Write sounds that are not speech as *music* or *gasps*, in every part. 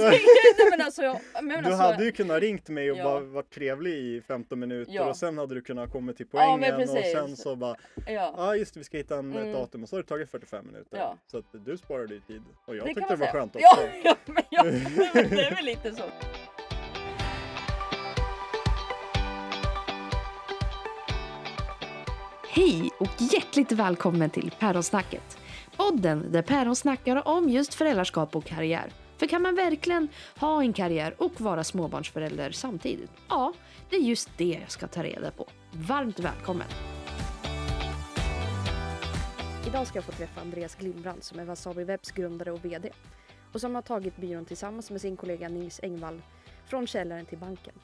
tänkte, *laughs* nej, men alltså, jag, men Du alltså, hade ju kunnat ringt mig och Ja. bara varit trevlig i 15 minuter Ja. och sen hade du kunnat komma till poängen och sen så bara ja. Ja just det, vi ska hitta en, ett Mm. datum och så har det tagit 45 minuter. Ja. Så att du sparade ju tid. Och jag det tyckte det var säga. skönt också. *laughs* ja, men ja, *laughs* men det är väl lite så. Hej och hjärtligt välkommen till Päronsnacket. Podden där päron snackar om just föräldraskap och karriär. För kan man verkligen ha en karriär och vara småbarnsförälder samtidigt? Ja, det är just det jag ska ta reda på. Varmt välkommen! Idag ska jag få träffa Andreas Glimbrand som är Wasabi Webs grundare och VD och som har tagit byrån tillsammans med sin kollega Nils Engvall från källaren till banken.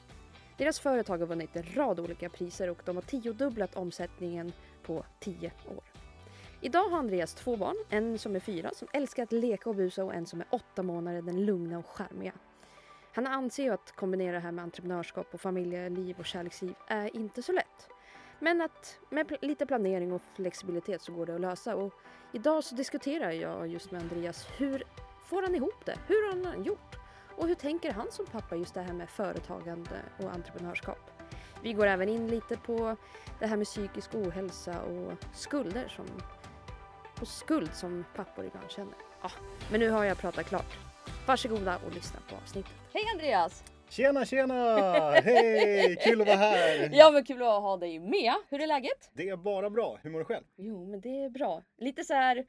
Deras företag har vunnit en rad olika priser och de har tiodubblat omsättningen på tio år. Idag har Andreas två barn, en som är fyra som älskar att leka och busa och en som är åtta månader, den lugna och charmiga. Han anser ju att kombinera det här med entreprenörskap och familjeliv och kärleksliv är inte så lätt. Men att med lite planering och flexibilitet så går det att lösa och idag så diskuterar jag just med Andreas hur får han ihop det? Hur har han gjort? Och hur tänker han som pappa just det här med företagande och entreprenörskap? Vi går även in lite på det här med psykisk ohälsa och skulder som och skuld som pappor ibland känner. Ja, men nu har jag pratat klart. Varsågoda och lyssna på avsnittet. Hej Andreas! Tjena tjena! Hej! Kul att vara här! *laughs* Ja men kul att ha dig med. Hur är läget? Det är bara bra. Hur mår du själv? Jo men det är bra. Lite så här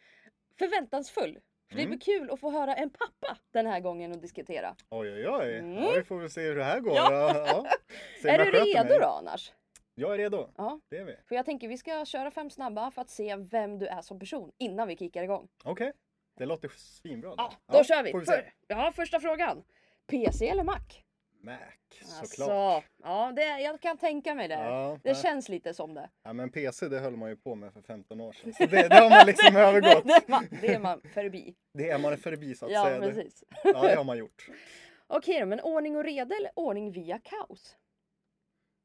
förväntansfull. För det Mm. blir kul att få höra en pappa den här gången och diskutera. Oj oj oj. Mm. Ja, vi får väl se hur det här går. Ja. Ja. *laughs* Är du redo mig. då annars? Jag är redo. Ja. Det är vi. För jag tänker vi ska köra fem snabba för att se vem du är som person innan vi kickar igång. Okej. Det låter svinbra. då. Ja, då kör vi. Vi. För, ja, första frågan. PC eller Mac? Mac, Alltså, såklart. ja, det, jag kan tänka mig det. Ja, Det ja. känns lite som det. ja, men PC det höll man ju på med för 15 år sedan. Så det, det har man liksom *laughs* övergått. det, det, man, det är man förbi. Det är man förbi så att Ja, säga. Det, precis. ja, det har man gjort. *laughs* Okej då, men ordning och reda eller ordning via kaos?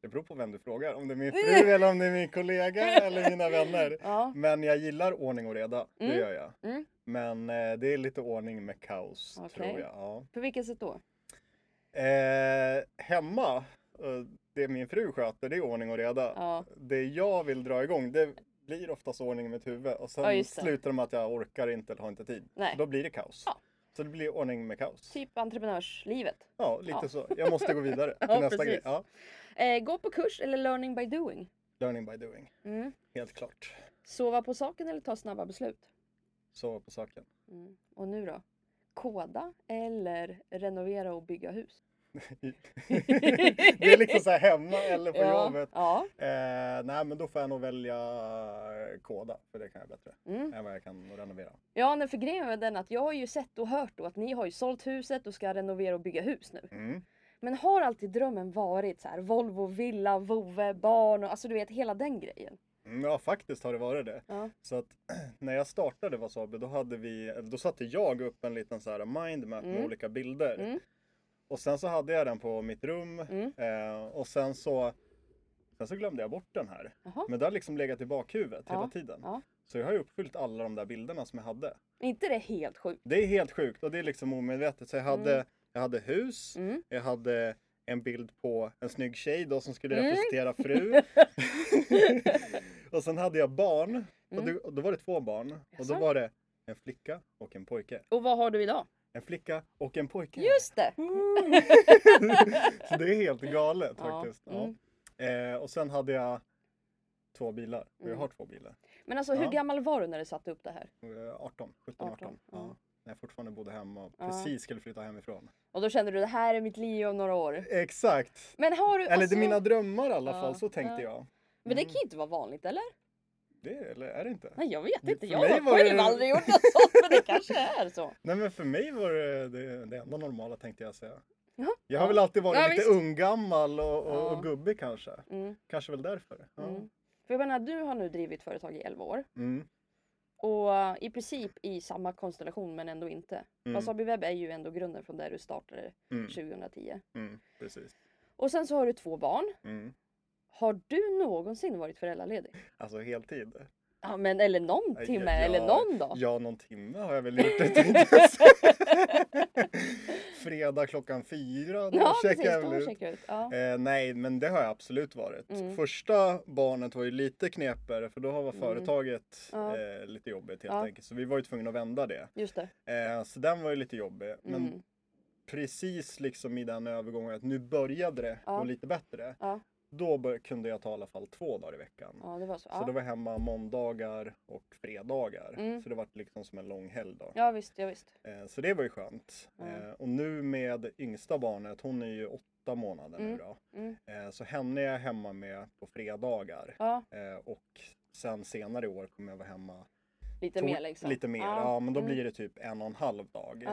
Det beror på vem du frågar. Om det är min *laughs* fru eller om det är min kollega eller mina *laughs* vänner. Ja. Men jag gillar ordning och reda. Det Mm. gör jag. Mm. Men eh, det är lite ordning med kaos Okej. tror jag. Ja. På vilket sätt då? Eh, hemma, eh, det min fru sköter, det är ordning och reda. Ja. Det jag vill dra igång, det blir oftast ordning i mitt huvud. Och sen Ja, det. slutar det med att jag orkar inte eller har inte tid. Nej. Då blir det kaos. Ja. Så det blir ordning med kaos. Typ entreprenörslivet. Ja, lite Ja. så. Jag måste gå vidare *laughs* till Ja, nästa precis. grej. Ja. Eh, gå på kurs eller learning by doing? Learning by doing, Mm. helt klart. Sova på saken eller ta snabba beslut? Så på saken. Mm. Och nu då? Koda eller renovera och bygga hus? *laughs* det är liksom så här hemma eller på ja. jobbet. Ja. Eh, nej men då får jag nog välja koda för det kan jag bättre Mm. än vad jag kan renovera. Ja, nej, för grejen är den att jag har ju sett och hört då att ni har ju sålt huset och ska renovera och bygga hus nu. Mm. Men har alltid drömmen varit så här Volvo, villa, vovve, barn och alltså du vet hela den grejen? Mm, Ja faktiskt har det varit det. Ja. Så att *clears throat* när jag startade Wasabi då hade vi, då satte jag upp en liten så här mindmap med Mm. olika bilder. Mm. Och sen så hade jag den på mitt rum Mm. eh, och sen så Sen så glömde jag bort den här. Jaha. Men det har liksom legat i bakhuvudet Ja, hela tiden. ja. Så jag har ju uppfyllt alla de där bilderna som jag hade. Är inte det helt sjukt? Det är helt sjukt och det är liksom omedvetet. Så jag hade, Mm. jag hade hus, Mm. jag hade en bild på en snygg tjej då som skulle Mm. representera fru. *laughs* och sen hade jag barn. Och, Mm. då, och då var det två barn. Och Jaså? då var det en flicka och en pojke. Och vad har du idag? En flicka och en pojke. Just det! *laughs* Så det är helt galet Ja, faktiskt. Ja. mm. Eh, och sen hade jag två bilar. Och jag Mm. har två bilar. Men alltså hur gammal var du när du satte upp det här? Eh, 18, 17, 18. 18, Ja. När jag fortfarande bodde hemma och precis skulle flytta hemifrån. Och då kände du det här är mitt liv om några år. Exakt! Men har du Eller det alltså... är mina drömmar i alla fall, så tänkte ja. jag. Men det Mm. kan ju inte vara vanligt eller? Det, eller är det inte? Nej jag vet inte, för jag mig har själv det- aldrig gjort något sånt men det kanske är så. *laughs* Nej men för mig var det det, det enda normala tänkte jag säga. Jaha, Jag har ja. väl alltid varit Ja, lite visst. unggammal och, och, Ja. och gubbig kanske. Mm, Kanske väl därför. Ja. mm. För jag menar, du har nu drivit företag i 11 år. Mm. Och eh, i princip i samma konstellation men ändå inte. Mm. Wasabi Webb är ju ändå grunden från där du startade Mm. 2010. Mm. Precis. Och sen så har du två barn. Mm. Har du någonsin varit föräldraledig? Alltså heltid. Ja men eller någon timme ja, eller någon dag? Ja, någon timme har jag väl gjort det *laughs* fredag klockan fyra. Då Ja checkar jag väl ut. ut. Ja. Eh, nej, men det har jag absolut varit. Mm. Första barnet var ju lite knepigare för då var Mm. företaget Ja. eh, lite jobbigt helt enkelt. Så vi var ju tvungna att vända det. Just det. Eh, så den var ju lite jobbig. Men Mm. precis liksom i den övergången att nu började det gå lite bättre. Då bör, kunde jag ta i alla fall två dagar i veckan. Ja det var så. Så Ja, då var jag hemma måndagar och fredagar. Mm. Så det var liksom som en lång helg då. ja visst, ja visst. Eh, så det var ju skönt. Ja. Eh, och nu med yngsta barnet, hon är ju åtta månader nu Mm. då. Mm. Eh, så henne är jag hemma med på fredagar. Ja, Eh, och sen senare i år kommer jag vara hemma lite mer liksom. lite mer. Ja. Ja, men då Mm. blir det typ en och en halv dag.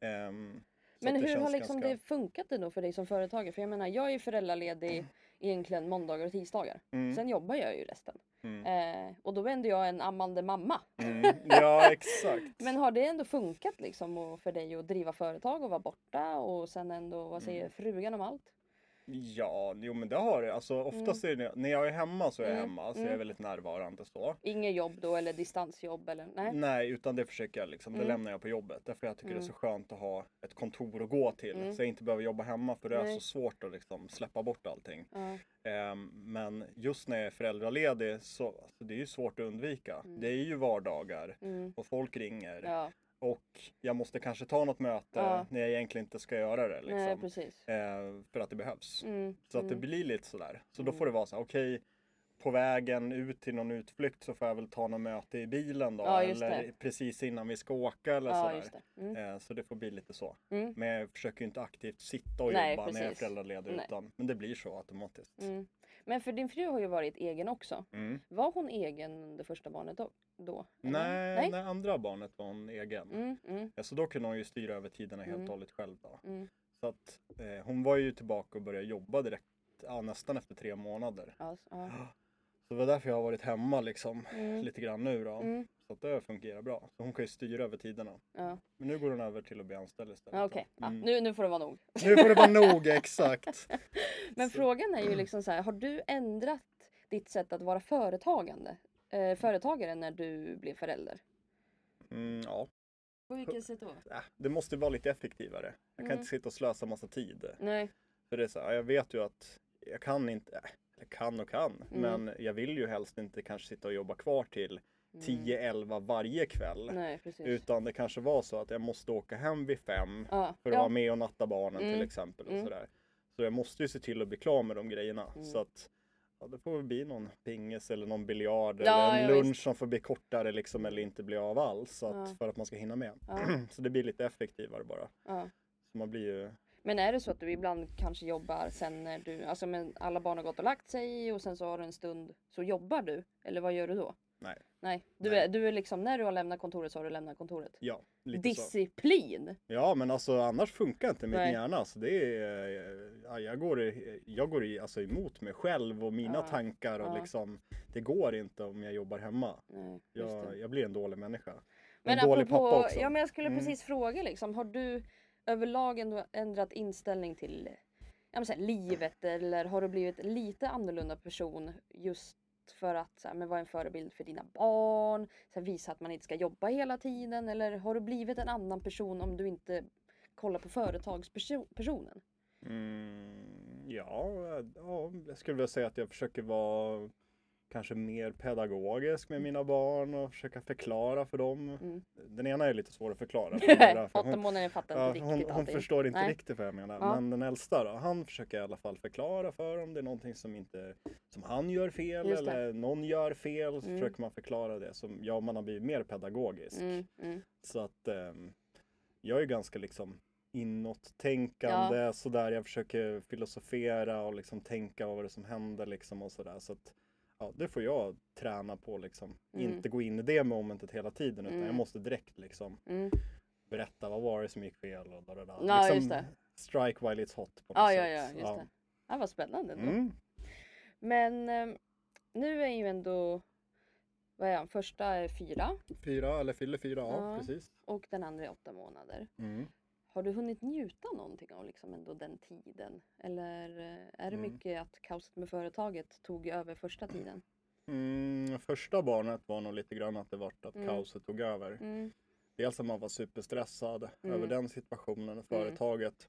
Ehm, Men det hur har liksom ganska- det funkat det då för dig som företagare? För jag menar, jag är föräldraledig *clears throat* egentligen måndagar och tisdagar. Mm, Sen jobbar jag ju resten. mm, Eh, och då är ändå jag en ammande mamma. mm. *laughs* Ja, exakt. Men har det ändå funkat liksom och för dig att driva företag och vara borta och sen ändå, vad säger Mm. frugan om allt? Ja, jo men det har det. Alltså oftast är det, när jag är hemma så är jag Mm, hemma. Så mm. jag är väldigt närvarande så. Inget jobb då eller distansjobb eller nej? Nej, utan det försöker jag liksom. Det Mm. lämnar jag på jobbet. Därför jag tycker det är Mm. så skönt att ha ett kontor att gå till. Mm. Så jag inte behöver jobba hemma för det är Nej. så svårt att liksom släppa bort allting. Ehm, men just när jag är föräldraledig så alltså, det är ju svårt att undvika. Mm. Det är ju vardagar Mm. och folk ringer. Ja, Och jag måste kanske ta något möte Ja. när jag egentligen inte ska göra det. nej Liksom. precis. Ehm, för att det behövs. Mm. Så att det mm. blir lite sådär. Så då Mm. får det vara så okej på vägen ut till någon utflykt så får jag väl ta något möte i bilen då. Ja, eller precis innan vi ska åka eller Ja, sådär. det. Mm. Eh, Så det får bli lite så. Mm. Men jag försöker ju inte aktivt sitta och Nej, jobba när jag är precis. föräldraledig Nej. utan men det blir så automatiskt. Mm. Men för din fru har ju varit egen också. Mm. Var hon egen under första barnet då? då? Nej, Nej? när andra barnet var hon egen. Mm, mm, Så då kunde hon ju styra över tiderna helt Mm. och hållet själv då. mm. Så att eh, hon var ju tillbaka och började jobba direkt, ja, nästan efter tre månader. Alltså, ja. Så det var därför jag har varit hemma liksom Mm. *laughs* lite grann nu då. Så att det fungerar bra. Så hon kan ju styra över tiderna. ja. Men nu går hon över till att bli anställd istället. Ja. Okej, ja, Mm. nu, nu får det vara nog. Nu får det vara nog, *laughs* exakt. Men Så- frågan är ju liksom så här, har du ändrat ditt sätt att vara företagande? Eh, företagare när du blev förälder? Mm, ja, På vilket sätt då? Äh, det måste vara lite effektivare. Jag kan Mm. inte sitta och slösa massa tid. Nej. För det är så här, jag vet ju att jag kan inte, äh, jag kan och kan, Mm. men jag vill ju helst inte kanske sitta och jobba kvar till. 10-11 varje kväll. Nej. Utan det kanske var så att jag måste åka hem vid fem ja. för att ja. vara med och natta barnen Mm. till exempel. Och Mm. sådär. Så jag måste ju se till att bli klar med de grejerna. Mm. Så att ja, det får väl bli någon pingis eller någon biljard Ja, eller en lunch visst. som får bli kortare liksom eller inte bli av alls. Så att. För att man ska hinna med. *clears throat* Så det blir lite effektivare bara. Så man blir ju Men är det så att du ibland kanske jobbar sen när du, alltså men alla barn har gått och lagt sig och sen så har du en stund så jobbar du? Eller vad gör du då? Nej. Nej, du, Nej. Är, du är liksom när du har lämnat kontoret så har du lämnat kontoret. Ja, lite så. Disciplin! Ja, men alltså annars funkar inte min Nej. hjärna. Så det är, eh, ja, jag går, jag går i, alltså emot mig själv och mina Ja, tankar och ja. liksom, det går inte om jag jobbar hemma. Nej. Jag, jag blir en dålig människa. Men en dålig pappa också. ja men jag skulle Mm. precis fråga liksom, har du överlag ändå ändrat inställning till ja, men så här, livet eller har du blivit lite annorlunda person just för att så här, men vara en förebild för dina barn, så här, visa att man inte ska jobba hela tiden eller har du blivit en annan person om du inte kollar på företagspersonen? Mm, ja, ja, jag skulle vilja säga att jag försöker vara kanske mer pedagogisk med mina barn och försöka förklara för dem. Mm. Den ena är lite svår att förklara. *laughs* för den andra, för Åtta hon- månader fattar Ja, inte hon, riktigt hon allting. förstår inte Nej. riktigt vad jag menar. Ja. Men den äldsta då, han försöker i alla fall förklara för om det är någonting som inte som han gör fel eller någon gör fel. Så Mm. försöker man förklara det. Som, ja, man har blivit mer pedagogisk. Mm, mm. Så att ehm, jag är ganska liksom inåttänkande sådär. Jag försöker filosofera och liksom tänka vad det som händer liksom och sådär. Så att ja, det får jag träna på liksom. Mm. Inte gå in i det momentet hela tiden utan Mm. jag måste direkt liksom Mm. berätta vad var det som gick fel och där, där, där. Ja, liksom just det. Strike while it's hot. På något Ja, sätt. ja, ja, just det. Ja, vad spännande ändå. Mm. Men eh, nu är ju ändå, vad är han, första är fyra Fyra eller fyller fyra, ja, Ja. precis. och den andra är åtta månader. Mm. Har du hunnit njuta någonting av liksom ändå den tiden? Eller eh, är det Mm. mycket att kaoset med företaget tog över första tiden? Mm, första barnet var nog lite grann att det vart att Mm. kaoset tog över. Mm. dels att man var superstressad Mm. över den situationen och företaget.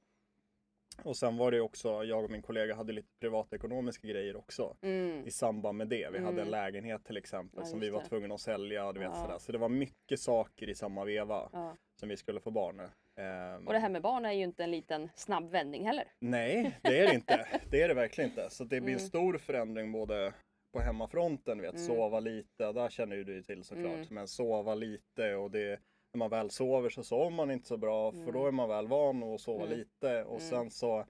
Och sen var det också, jag och min kollega hade lite privatekonomiska grejer också Mm. i samband med det. Vi hade en Mm. lägenhet till exempel Ja, som vi var tvungna att sälja. Du vet, Ja. sådär. Så det var mycket saker i samma veva Ja. som vi skulle få barn. Ehm, Och det här med barn är ju inte en liten snabb vändning heller. Nej, det är det *laughs* inte. Det är det verkligen inte. Så det blir en Mm. stor förändring både på hemmafronten, vet, Mm. sova lite, där känner ju du till såklart. Mm. Men sova lite och det, när man väl sover så sover man inte så bra för Mm. då är man väl van att sova Mm. lite och Mm. sen så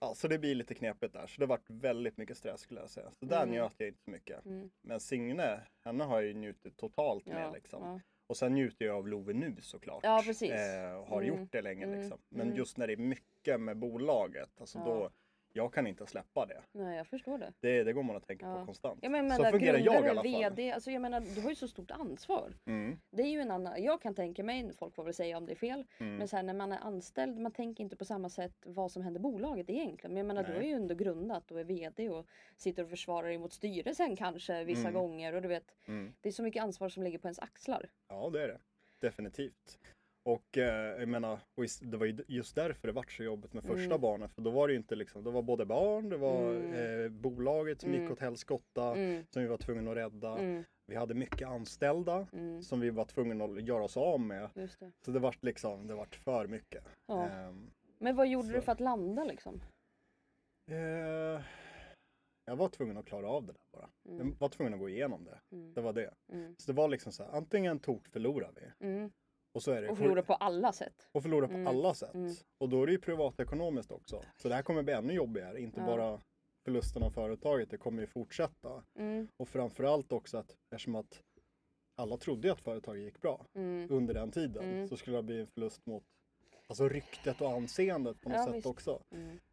Ja, så det blir lite knepigt där. Så det varit väldigt mycket stress skulle jag säga. Så där njöt jag inte så mycket. Men Signe, henne har jag ju njutit totalt med Ja, liksom. ja. Och sen njuter jag av Love nu såklart. Ja, precis. Eh, har Mm, gjort det länge mm, liksom. Men mm. just när det är mycket med bolaget, alltså Ja. då, jag kan inte släppa det. Nej, jag förstår det. Det, det går man att tänka Ja. på konstant. Ja, men, så fungerar jag i alla fall. VD, alltså jag menar du har ju så stort ansvar. Mm, Det är ju en annan, jag kan tänka mig, folk får väl säga om det är fel, mm. men så här, när man är anställd, man tänker inte på samma sätt vad som händer bolaget egentligen. Men jag menar du Nej. har ju ändå grundat och är VD och sitter och försvarar dig mot styrelsen kanske vissa Mm. gånger och du vet, Mm. det är så mycket ansvar som ligger på ens axlar. Ja, det är det. Definitivt. Och eh, jag menar, det var ju just därför det vart så jobbigt med första Mm. barnet. För då var det ju inte liksom, det var både barn, det var Mm. eh, bolaget som Mm. gick åt helskotta, Mm, som vi var tvungna att rädda. mm, Vi hade mycket anställda mm, som vi var tvungna att göra oss av med. det. Så det vart liksom, det vart för mycket. Ja. Ehm, Men vad gjorde så. du för att landa liksom? eh, jag var tvungen att klara av det där bara. Mm, Jag var tvungen att gå igenom det. Det var det. Så det var liksom så här, antingen tok förlorar vi. Och så är det Och förlora på alla sätt. och förlora på Mm, alla sätt. mm. Och då är det ju privatekonomiskt också. Så det här kommer bli ännu jobbigare. Inte Ja. bara förlusten av företaget, det kommer ju fortsätta. Mm, Och framförallt också att eftersom att alla trodde att företaget gick bra mm. under den tiden Mm. så skulle det bli en förlust mot alltså ryktet och anseendet på något Ja, sätt visst. också.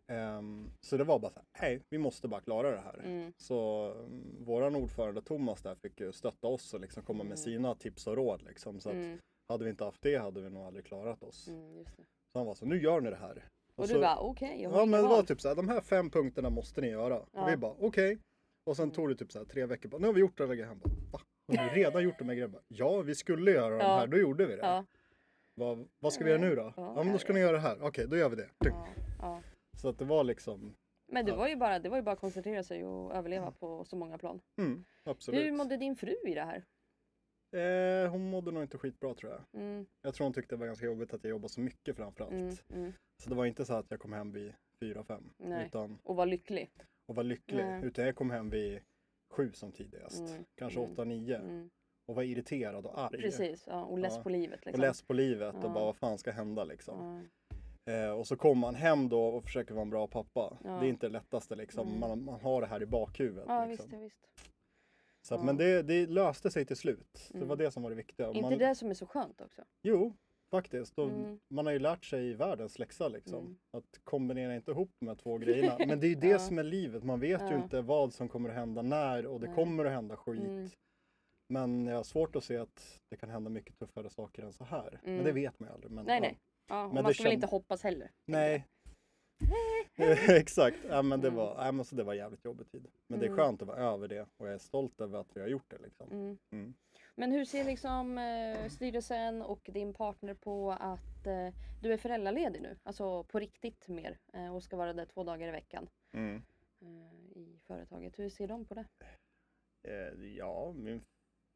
Ehm, så det var bara så här, nej, vi måste bara klara det här. mm, Så um, våran ordförande Thomas där fick ju stötta oss och liksom komma med Mm. sina tips och råd liksom. Så att mm, hade vi inte haft det hade vi nog aldrig klarat oss. mm, det. Så han var så, nu gör ni det här. Och så, du bara okej, jag har Ja men det var typ så här, de här fem punkterna måste ni göra. Ja. Och vi bara, okej. Och sen Mm. tog det typ så här tre veckor, bara, nu har vi gjort alla grejer. Han bara, va? Har ni *laughs* redan gjort de här grejerna? Ja, vi skulle göra de Ja. här, då gjorde vi det. Ja, Vad, vad ska vi göra nu då? Ja, Ja, men då ska ni göra det här. Okej, då gör vi det. Så att det var liksom, Men det var ju bara, det var ju bara att koncentrera sig och överleva på så många plan. mm, absolut. Hur mådde din fru i det här? Eh, hon mådde nog inte skitbra tror jag. Mm, Jag tror hon tyckte det var ganska jobbigt att jag jobbade så mycket framförallt. mm, mm. Så det var inte så att jag kom hem vid fyra, fem. Nej. Utan, Och var lycklig. och var lycklig. Nej. Utan jag kom hem vid sju som tidigast. Mm, Kanske mm, åtta, nio. Mm. Och var irriterad och arg. Precis, ja, och less Ja. på livet. Och Liksom. less på livet och Ja. bara vad fan ska hända liksom. Eh, och så kommer man hem då och försöker vara en bra pappa. Det är inte det lättaste liksom. Mm. Man, man har det här i bakhuvudet. ja liksom. visst, visst. Så att, Ja. Men det, det löste sig till slut. Det Mm. var det som var det viktiga. Inte man, det som är så skönt också? Jo, faktiskt. Mm. Man har ju lärt sig världens läxa liksom. Mm. Att kombinera inte ihop de här två grejerna. *laughs* Men det är ju det Ja. som är livet. Man vet ju Ja. inte vad som kommer att hända när och det Nej. kommer att hända skit. Mm. Men jag har svårt att se att det kan hända mycket tuffare saker än så här. Men Mm. det vet man ju aldrig. Men, Nej, ja. nej. Ja, man ska väl känd- inte hoppas heller. Nej. *laughs* Exakt. Ja, men det, var, ja, men så det var jävligt jobbig tid. Men det är Mm. skönt att vara över det och jag är stolt över att vi har gjort det. Liksom. Mm. Mm. Men hur ser liksom eh, styrelsen och din partner på att eh, du är föräldraledig nu? Alltså på riktigt mer eh, och ska vara där två dagar i veckan Mm. eh, i företaget. Hur ser de på det? Eh, ja, min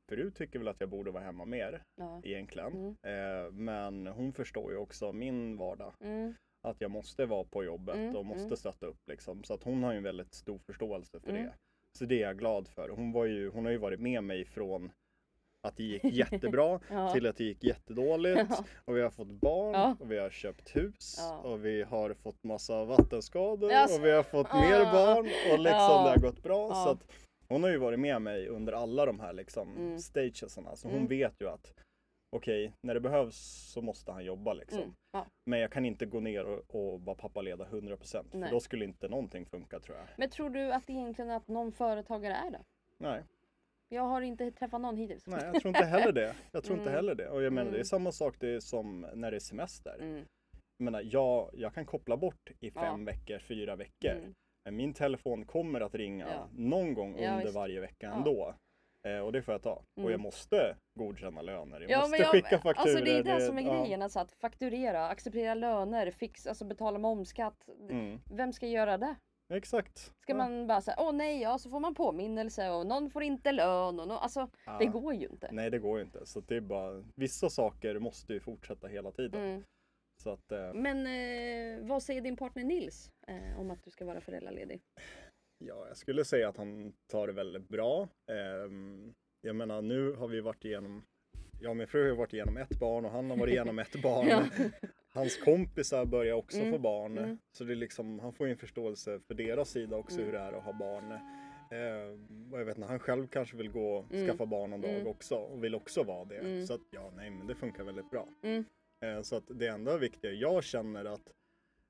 fru tycker väl att jag borde vara hemma mer Ja. egentligen. Mm. Eh, men hon förstår ju också min vardag. Mm. Att jag måste vara på jobbet Mm, och måste mm. stötta upp liksom. Så att hon har ju en väldigt stor förståelse för Mm. det. Så det är jag glad för. Hon, var ju, hon har ju varit med mig från att det gick jättebra *laughs* Ja. till att det gick jättedåligt. Ja. Och vi har fått barn Ja. och vi har köpt hus och vi har fått massa vattenskador Alltså, och vi har fått mer barn och liksom det har gått bra. Så att hon har ju varit med mig under alla de här liksom Mm. stagesarna. Så hon Mm. vet ju att okej, när det behövs så måste han jobba liksom. Mm. Ja. Men jag kan inte gå ner och, och vara pappaledig 100% för Nej. då skulle inte någonting funka tror jag. Men tror du att egentligen att någon företagare är det? Nej, Jag har inte träffat någon hittills. nej jag tror inte heller det. Jag tror inte Mm. heller det. Och jag menar det är Mm. samma sak det är som när det är semester. Mm. Jag menar, jag, jag kan koppla bort i Ja. fem veckor, fyra veckor. Mm. Men min telefon kommer att ringa Ja. någon gång Ja, under visst. varje vecka Ja. ändå. Eh, och det får jag ta. Och Mm. jag måste godkänna löner. Jag Ja, måste men jag, skicka fakturor. Alltså det är det som är ja. grejen, alltså att fakturera, acceptera löner, fix, alltså betala momsskatt. Mm. Vem ska göra det? Exakt. Ska Ja. man bara säga åh nej, ja så får man påminnelse och någon får inte lön och nå alltså Ja. det går ju inte. Nej, det går ju inte. Så det är bara, vissa saker måste ju fortsätta hela tiden. Mm. Så att, eh, Men eh, vad säger din partner Nils eh, om att du ska vara föräldraledig? Ja, jag skulle säga att han tar det väldigt bra. Ehm, jag menar, nu har vi varit igenom, jag och min fru har varit igenom ett barn och han har varit igenom ett *laughs* barn. Ja. Hans kompisar börjar också Mm, få barn. mm. Så det är liksom, han får en förståelse för deras sida också Mm. hur det är att ha barn. Eh, och jag vet inte, han själv kanske vill gå och Mm. skaffa barn någon dag Mm. också och vill också vara det. Mm. Så att ja, nej men det funkar väldigt bra. Eh, så att det enda viktiga, jag känner att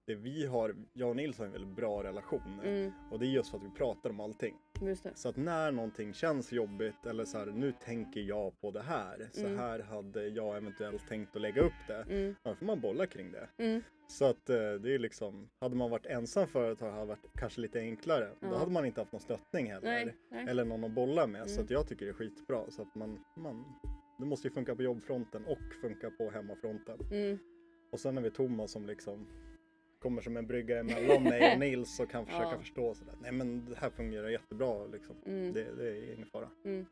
det vi har, jag och Nils har en väldigt bra relation. Mm, Och det är just för att vi pratar om allting. Så att när någonting känns jobbigt eller så här, nu tänker jag på det här. Så Mm. här hade jag eventuellt tänkt att lägga upp det. Mm, Då får man bolla kring det. mm, Så att eh, det är liksom, hade man varit ensam företag hade det varit kanske lite enklare. Då Ja. hade man inte haft någon stöttning heller. nej, nej. Eller någon att bolla med. Så Mm. att jag tycker det är skitbra. Så att man, man, det måste ju funka på jobbfronten och funka på hemmafronten. Mm, Och sen är vi Thomas som liksom kommer som en brygga emellan mig och *laughs* Nils och kan försöka Ja. förstå sådär. Nej men det här fungerar jättebra liksom. mm, Det, det är ingen fara. mm.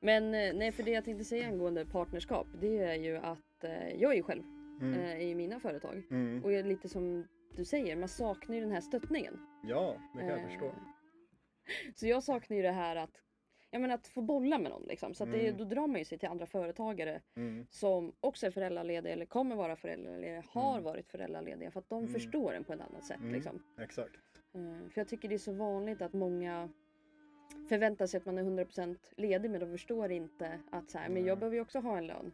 Men eh, nej, för det jag tänkte säga angående partnerskap, det är ju att eh, jag är ju själv Mm. eh, i mina företag. Mm. Och jag är lite som du säger, man saknar ju den här stöttningen. Ja, det kan jag Eh, förstå. *laughs* Så jag saknar ju det här att, jag menar att få bolla med någon liksom. Så det, Mm. då drar man ju sig till andra företagare Mm. som också är föräldralediga eller kommer vara föräldralediga, har Mm. varit föräldralediga för att de Mm. förstår en på ett annat sätt. Mm. Liksom. Exakt. Eh, För jag tycker det är så vanligt att många förväntar sig att man är 100% ledig men de förstår inte att så här, men jag behöver ju också ha en lön.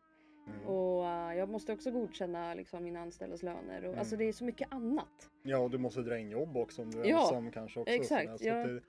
Mm. Och eh, jag måste också godkänna liksom, mina anställdas löner. Och, Alltså Mm. det är så mycket annat. Ja, och du måste dra in jobb också om du är Ja, ensam kanske också. exakt. Så ja. det,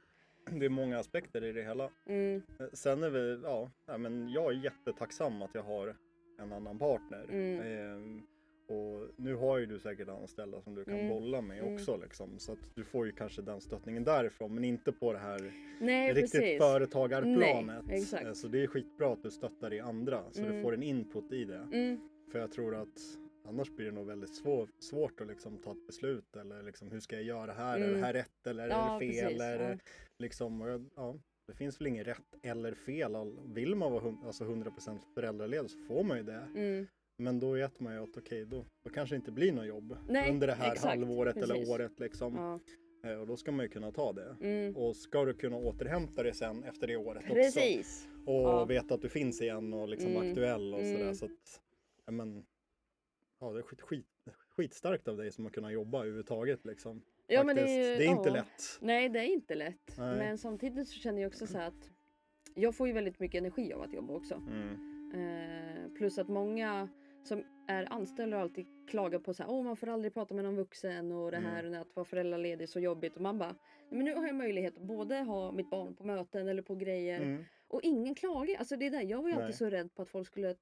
*clears throat* det är många aspekter i det hela. Mm, Eh, Sen är vi, ja, men jag är jättetacksam att jag har en annan partner. Mm. Ehm, och nu har ju du säkert anställda som du kan Mm. bolla med Mm. också liksom. Så att du får ju kanske den stöttningen därifrån men inte på det här nej riktigt precis. företagarplanet. Nej, exakt. Eh, Så det är skitbra att du stöttar i andra så du Mm. får en input i det. Mm, För jag tror att annars blir det nog väldigt svår, svårt att liksom ta ett beslut eller liksom hur ska jag göra här? Är Mm. det här rätt eller är Ja, det fel? precis, Är ja. liksom, ja, det finns väl inget rätt eller fel. Vill man vara alltså 100% föräldraledig så får man ju det. mm. Men då vet man ju att okej, då, då kanske det inte blir något jobb Nej, under det här exakt, halvåret precis. eller året liksom. Ja. Eh, Och då ska man ju kunna ta det. Mm. Och ska du kunna återhämta det sen efter det året också. Precis. Och Ja. veta att du finns igen och liksom Mm. aktuell och sådär. Mm. Så att, men, ja det är skit, skit, skitstarkt av dig som har kunnat jobba överhuvudtaget liksom. Ja, men det, är, det är inte ja. lätt. Nej, det är inte lätt. Nej. Men samtidigt så känner jag också så att jag får ju väldigt mycket energi av att jobba också. Mm. Eh, plus att många som är anställda och alltid klagar på så här, åh man får aldrig prata med någon vuxen och det här Mm. och att vara föräldraledig är så jobbigt och man bara, "Nej, men nu har jag möjlighet att både ha mitt barn på möten eller på grejer Mm. och ingen klagar. Alltså det är där, jag var ju alltid så rädd på att folk skulle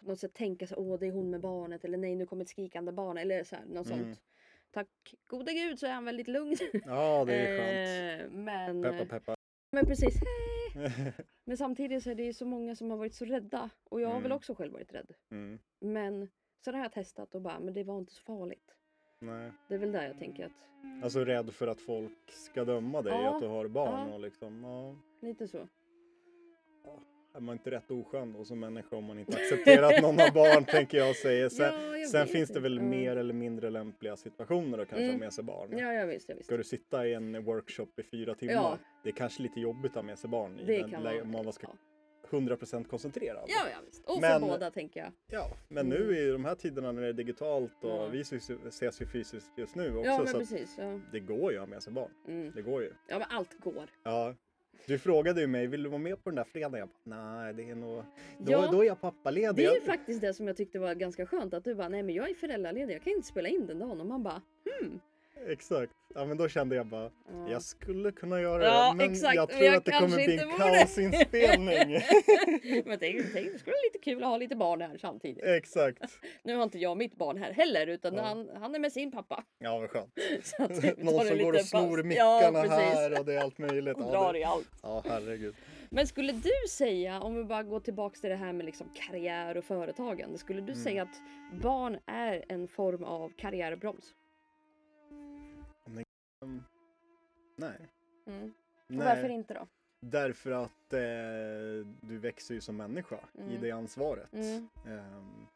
på något sätt tänka så åh det är hon med barnet eller nej nu kommer ett skrikande barn eller så här, något Mm. sånt. Tack gode gud så är han väldigt lugn. Ja det är skönt. Eh, men, Peppa peppa. men precis. *laughs* Men samtidigt så är det ju så många som har varit så rädda. Och jag har väl Mm. också själv varit rädd. mm. Men så har jag testat och bara, men det var inte så farligt. Nej. Det är väl där jag tänker att, Alltså rädd för att folk ska döma dig Ja. att du har barn Ja. och liksom, ja. lite så. Är man inte rätt oskön då som människa om man inte accepterar att någon har barn *laughs* tänker jag säga. Sen, Ja, jag sen finns det väl Ja. mer eller mindre lämpliga situationer att kanske Mm. ha med sig barn. Ja, jag visst, jag visst. Ska du sitta i en workshop i fyra timmar? Ja. Det är kanske lite jobbigt att ha med sig barn i Det den kan vara. om man ska Ja. 100% koncentrerad. ja, ja visst. Och Men- för båda tänker jag. Ja, men Mm. nu i de här tiderna när det är digitalt och Ja. vi ses, ju fysiskt just nu också Ja, men så precis. Ja. det går ju att ha med sig barn. Mm. Det går ju. ja, men allt går. Ja. Du frågade ju mig, vill du vara med på den där fredagen? Jag bara, Nej, det är nog... Då, Ja. då är jag pappaledig. Det är ju faktiskt det som jag tyckte var ganska skönt. Att du bara, nej men jag är föräldraledig, jag kan inte spela in den dagen. Och man bara, hmm. Exakt. Ja, men då kände jag bara, Ja. jag skulle kunna göra Ja, det, men exakt, jag men tror jag att det kommer kanske bli en kaosinspelning. *laughs* men tänk, tänk, det skulle vara lite kul att ha lite barn här samtidigt. Exakt. *laughs* Nu har inte jag mitt barn här heller utan Ja. han, han är med sin pappa. Ja, vad skönt. *laughs* Någon som går och snor mickarna här och det är allt möjligt. Och drar i allt. ja herregud. Men skulle du säga, om vi bara går tillbaks till det här med liksom karriär och företagande. Skulle du Mm. säga att barn är en form av karriärbroms? Mm, nej. Mm. Nej. varför inte då? Därför att eh, du växer ju som människa i Mm. det ansvaret. Mm. Ehm,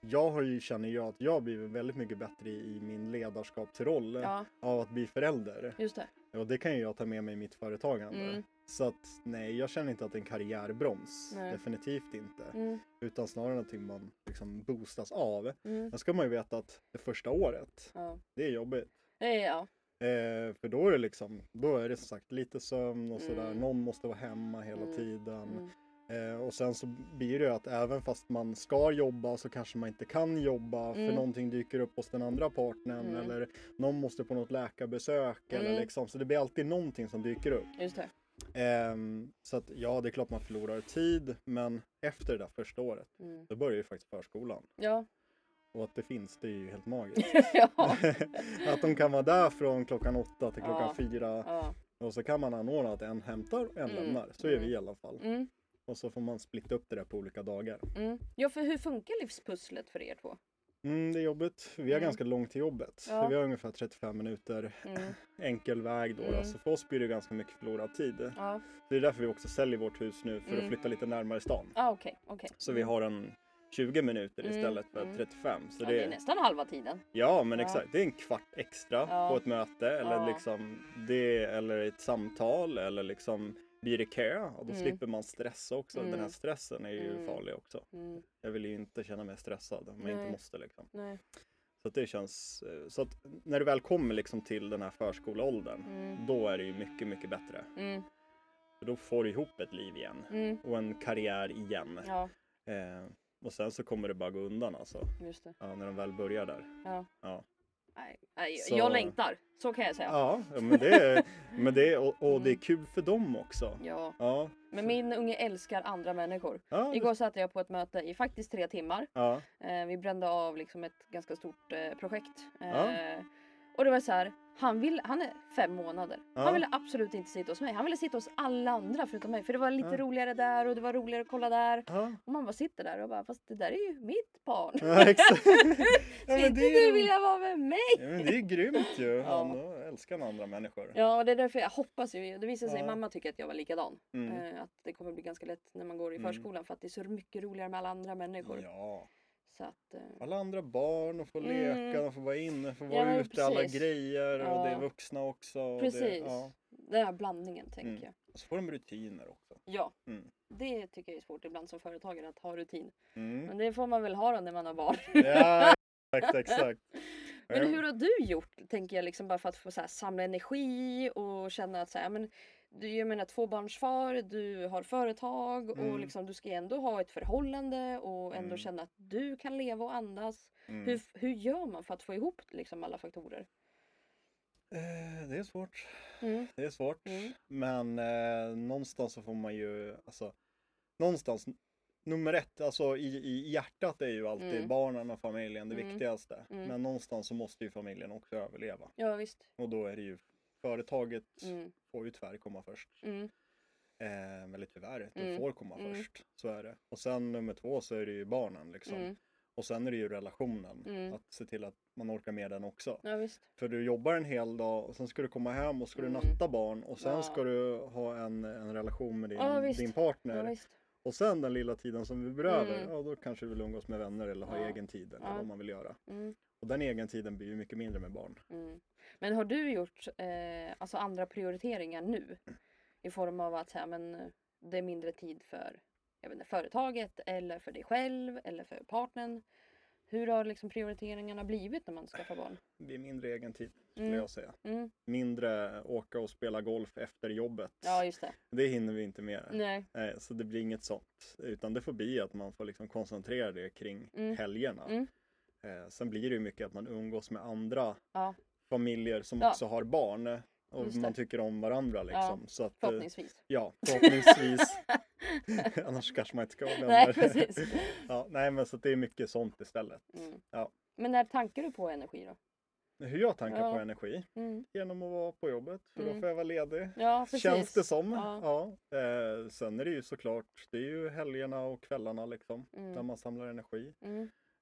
jag har ju, känner jag att jag blivit väldigt mycket bättre i, i min ledarskapsroll Ja, av att bli förälder. just det. Och det kan ju jag ta med mig i mitt företagande. Mm. Så att nej, jag känner inte att det är en karriärbroms. Nej. Definitivt inte. Mm. Utan snarare någonting man liksom boostas av. Mm. Sen ska man ju veta att det första året, Ja. det är jobbigt. Eh, ja. Eh, för då är det liksom, då är det som sagt lite sömn och sådär. Mm. Någon måste vara hemma hela Mm. tiden. Mm. Eh, och sen så blir det ju att även fast man ska jobba så kanske man inte kan jobba för Mm. någonting dyker upp hos den andra partnern Mm. eller någon måste på något läkarbesök eller liksom. Så det blir alltid någonting som dyker upp. Just det. Ehm, så att ja, det är klart man förlorar tid men efter det där första året då börjar ju faktiskt förskolan. Ja. Och att det finns, det är ju helt magiskt. *laughs* *laughs* att de kan vara där från klockan åtta till klockan Ja. fyra ja. och så kan man anordna att en hämtar och en Mm. lämnar. Så gör vi Mm. i alla fall. Mm. Och så får man splitta upp det där på olika dagar. Mm. Ja, för hur funkar livspusslet för er två? Mm, det är jobbigt. Vi har Mm. ganska långt till jobbet. Ja. Vi har ungefär 35 minuter Mm. *laughs* enkel väg då. Mm. Så för oss blir det ganska mycket förlorad tid. Ja, Det är därför vi också säljer vårt hus nu för Mm. att flytta lite närmare stan. ah, okej. okej. Så vi har en 20 minuter Mm, istället för mm. 35. Så Ja, det, det är nästan halva tiden. Ja men Ja. exakt, det är en kvart extra Ja. på ett möte eller liksom det eller ett samtal eller liksom blir det kö och då Mm. slipper man stressa också. Den här Mm. stressen är ju Mm. farlig också. Mm. Jag vill ju inte känna mig stressad om jag inte måste liksom. Nej. Så det känns, eh, så att när du väl kommer liksom till den här förskoleåldern då är det ju mycket, mycket bättre. För då får du ihop ett liv igen och en karriär igen. Eh, och sen så kommer det bara gå undan alltså. just det. Ja, när de väl börjar där. Ja. Ja. Nej, Så- Jag längtar, så kan jag säga. Ja, men det är, men det är, och, och det är Mm. kul för dem också. Ja. Ja. Men min unge älskar andra människor. Ja, Igår satt jag på ett möte i faktiskt tre timmar. ja, Eh, vi brände av liksom ett ganska stort eh, projekt. Eh. Och det var så här, han, vill, han är fem månader. Ja. Han ville absolut inte sitta hos mig. Han ville sitta hos alla andra förutom mig. För det var lite Ja. roligare där och det var roligare att kolla där. ja. Och man bara sitter där och bara, fast det där är ju mitt barn. ja inte *laughs* det, du är, vilja vara med mig? ja, men det är grymt ju. *laughs* Ja. Han älskar andra människor. Ja, och det är därför jag hoppas ju. Det visar sig, mamma tycker att jag var likadan. Mm. Eh, att det kommer bli ganska lätt när man går i Mm. förskolan för att det är så mycket roligare med alla andra människor. Ja, Så att, eh, alla andra barn och få Mm. leka, de får vara inne, får Ja, vara men ute, alla precis. grejer och det är Ja. vuxna också. och precis. Det, ja. Den här blandningen tänker Mm. jag. Och så får de rutiner också. Ja, Mm. det tycker jag är svårt ibland som företagare att ha rutin. Mm. Men det får man väl ha då när man har barn. Ja, *laughs* exakt, exakt. Men hur har du gjort, tänker jag, liksom bara för att få så här, samla energi och känna att så här, men, du jag menar tvåbarnsfar, du har företag och Mm. liksom, du ska ändå ha ett förhållande och ändå Mm. känna att du kan leva och andas. Mm. Hur, hur gör man för att få ihop liksom, alla faktorer? Eh, det är svårt. Mm. Det är svårt. Mm. Men eh, någonstans så får man ju, alltså, någonstans, nummer ett, alltså i, i hjärtat är ju alltid Mm. barnen och familjen det viktigaste. Men någonstans så måste ju familjen också överleva. Ja visst. Och då är det ju, företaget Mm. får ju tyvärr komma först. Mm. Eh, eller tyvärr, det Mm. får komma Mm. först. Så är det. Och sen nummer två så är det ju barnen liksom. Mm. Och sen är det ju relationen. Mm. Att se till att man orkar med den också. Ja. För du jobbar en hel dag och sen ska du komma hem och ska du Mm. natta barn och sen Ja. ska du ha en, en relation med din, Ja, din partner. Och sen den lilla tiden som vi behöver, Mm. ja då kanske du vill umgås med vänner eller ha egen tid eller vad man vill göra. Och den egen tiden blir ju mycket mindre med barn. Men har du gjort eh, alltså andra prioriteringar nu? I form av att så här, men, eh, det är mindre tid för jag vet inte, företaget eller för dig själv eller för partnern. Hur har liksom prioriteringarna blivit när man skaffar barn? Det blir mindre egen tid skulle Mm. jag säga. Mm. Mindre åka och spela golf efter jobbet. Ja just det. Det hinner vi inte med. Nej. Nej, så det blir inget sånt. Utan det får bli att man får liksom koncentrera det kring Mm. helgerna. Mm. Eh, sen blir det ju mycket att man umgås med andra Ja. Familjer som Ja. också har barn. Och Just det. man tycker om varandra liksom. Så att, eh, Förhoppningsvis. Ja, *laughs* förhoppningsvis. *laughs* Annars kanske man inte ska ha Nej precis. ja, nej men så att det är mycket sånt istället. Mm. Ja. Men när tankar du på energi då? hur jag tankar Ja. på energi? Mm. Genom att vara på jobbet, för Mm. då får jag vara ledig. Ja, precis. Känns det som. Ja. Ja. Eh, sen är det ju såklart, det är ju helgerna och kvällarna liksom, Mm. där man samlar energi.